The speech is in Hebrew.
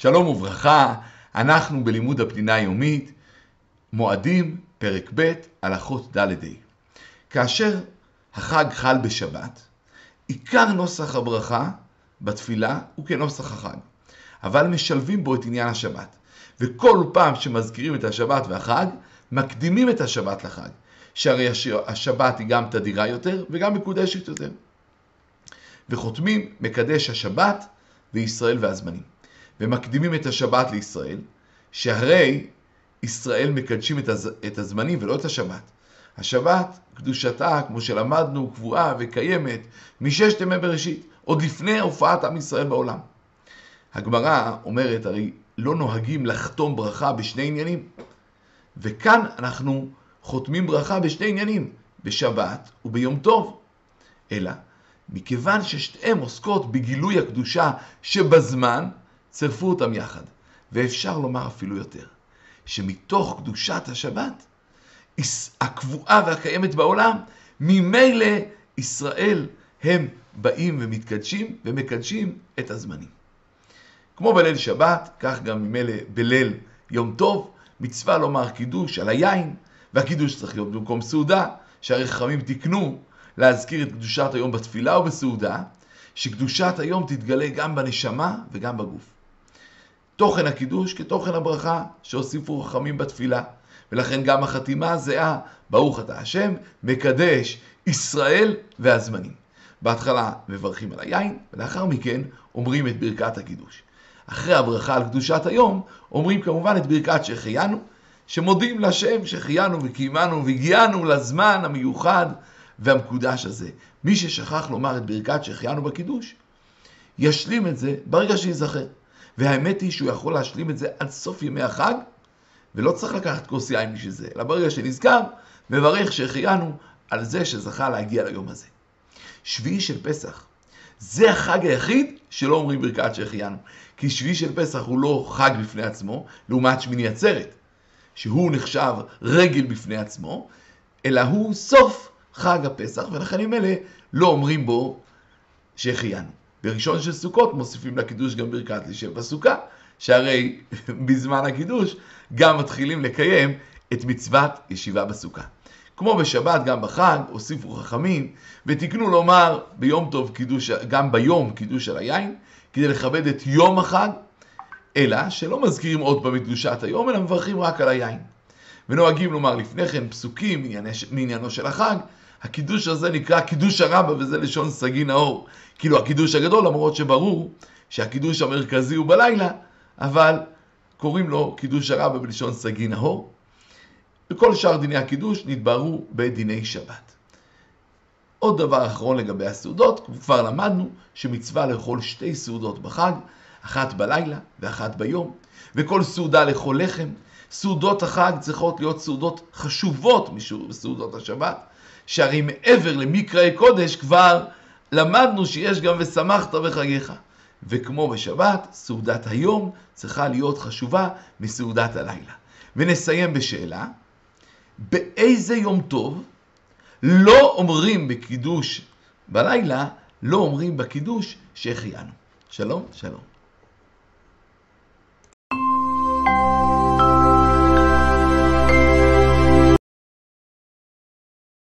שלום וברכה, אנחנו בלימוד הפנינה היומית, מועדים, פרק ב', הלכות ד' ה'. כאשר החג חל בשבת, עיקר נוסח הברכה בתפילה הוא כנוסח החג, אבל משלבים בו את עניין השבת. וכל פעם שמזכירים את השבת והחג, מקדימים את השבת לחג, שהרי השבת היא גם תדירה יותר וגם מקודשת יותר. וחותמים מקדש השבת וישראל והזמנים. ומקדימים את השבת לישראל, שהרי ישראל מקדשים את, הז... את הזמנים ולא את השבת. השבת, קדושתה, כמו שלמדנו, קבועה וקיימת מששת ימי בראשית, עוד לפני הופעת עם ישראל בעולם. הגמרא אומרת, הרי לא נוהגים לחתום ברכה בשני עניינים. וכאן אנחנו חותמים ברכה בשני עניינים, בשבת וביום טוב. אלא, מכיוון ששתיהן עוסקות בגילוי הקדושה שבזמן, צירפו אותם יחד. ואפשר לומר אפילו יותר, שמתוך קדושת השבת, הקבועה והקיימת בעולם, ממילא ישראל הם באים ומתקדשים ומקדשים את הזמנים. כמו בליל שבת, כך גם ממילא בליל יום טוב, מצווה לומר קידוש על היין, והקידוש צריך להיות במקום סעודה, שהרי חכמים תיקנו להזכיר את קדושת היום בתפילה ובסעודה, שקדושת היום תתגלה גם בנשמה וגם בגוף. תוכן הקידוש כתוכן הברכה שהוסיפו חכמים בתפילה. ולכן גם החתימה זהה, ברוך אתה השם, מקדש ישראל והזמנים. בהתחלה מברכים על היין, ולאחר מכן אומרים את ברכת הקידוש. אחרי הברכה על קדושת היום, אומרים כמובן את ברכת שהחיינו, שמודים לשם שהחיינו וקיימנו והגיענו לזמן המיוחד והמקודש הזה. מי ששכח לומר את ברכת שהחיינו בקידוש, ישלים את זה ברגע שייזכר. והאמת היא שהוא יכול להשלים את זה עד סוף ימי החג, ולא צריך לקחת כוס יין בשביל זה, אלא ברגע שנזכר, מברך שהחיינו על זה שזכה להגיע ליום הזה. שביעי של פסח, זה החג היחיד שלא אומרים ברכת שהחיינו. כי שביעי של פסח הוא לא חג בפני עצמו, לעומת שמיני עצרת, שהוא נחשב רגל בפני עצמו, אלא הוא סוף חג הפסח, ולכן עם אלה לא אומרים בו שהחיינו. בראשון של סוכות מוסיפים לקידוש גם ברכת לישב בסוכה, שהרי בזמן הקידוש גם מתחילים לקיים את מצוות ישיבה בסוכה. כמו בשבת, גם בחג, הוסיפו חכמים ותיקנו לומר ביום טוב קידוש, גם ביום קידוש על היין, כדי לכבד את יום החג, אלא שלא מזכירים עוד פעם את קדושת היום, אלא מברכים רק על היין. ונוהגים לומר לפני כן פסוקים מעניינו של החג, הקידוש הזה נקרא קידוש הרבה, וזה לשון סגי נאור. כאילו הקידוש הגדול, למרות שברור שהקידוש המרכזי הוא בלילה, אבל קוראים לו קידוש הרבה בלשון סגי נאור. וכל שאר דיני הקידוש נתבררו בדיני שבת. עוד דבר אחרון לגבי הסעודות, כבר למדנו שמצווה לאכול שתי סעודות בחג, אחת בלילה ואחת ביום, וכל סעודה לאכול לחם. סעודות החג צריכות להיות סעודות חשובות מסעודות השבת, שהרי מעבר למקראי קודש כבר למדנו שיש גם ושמחת בחגיך. וכמו בשבת, סעודת היום צריכה להיות חשובה מסעודת הלילה. ונסיים בשאלה, באיזה יום טוב לא אומרים בקידוש בלילה, לא אומרים בקידוש שהחיינו. שלום, שלום.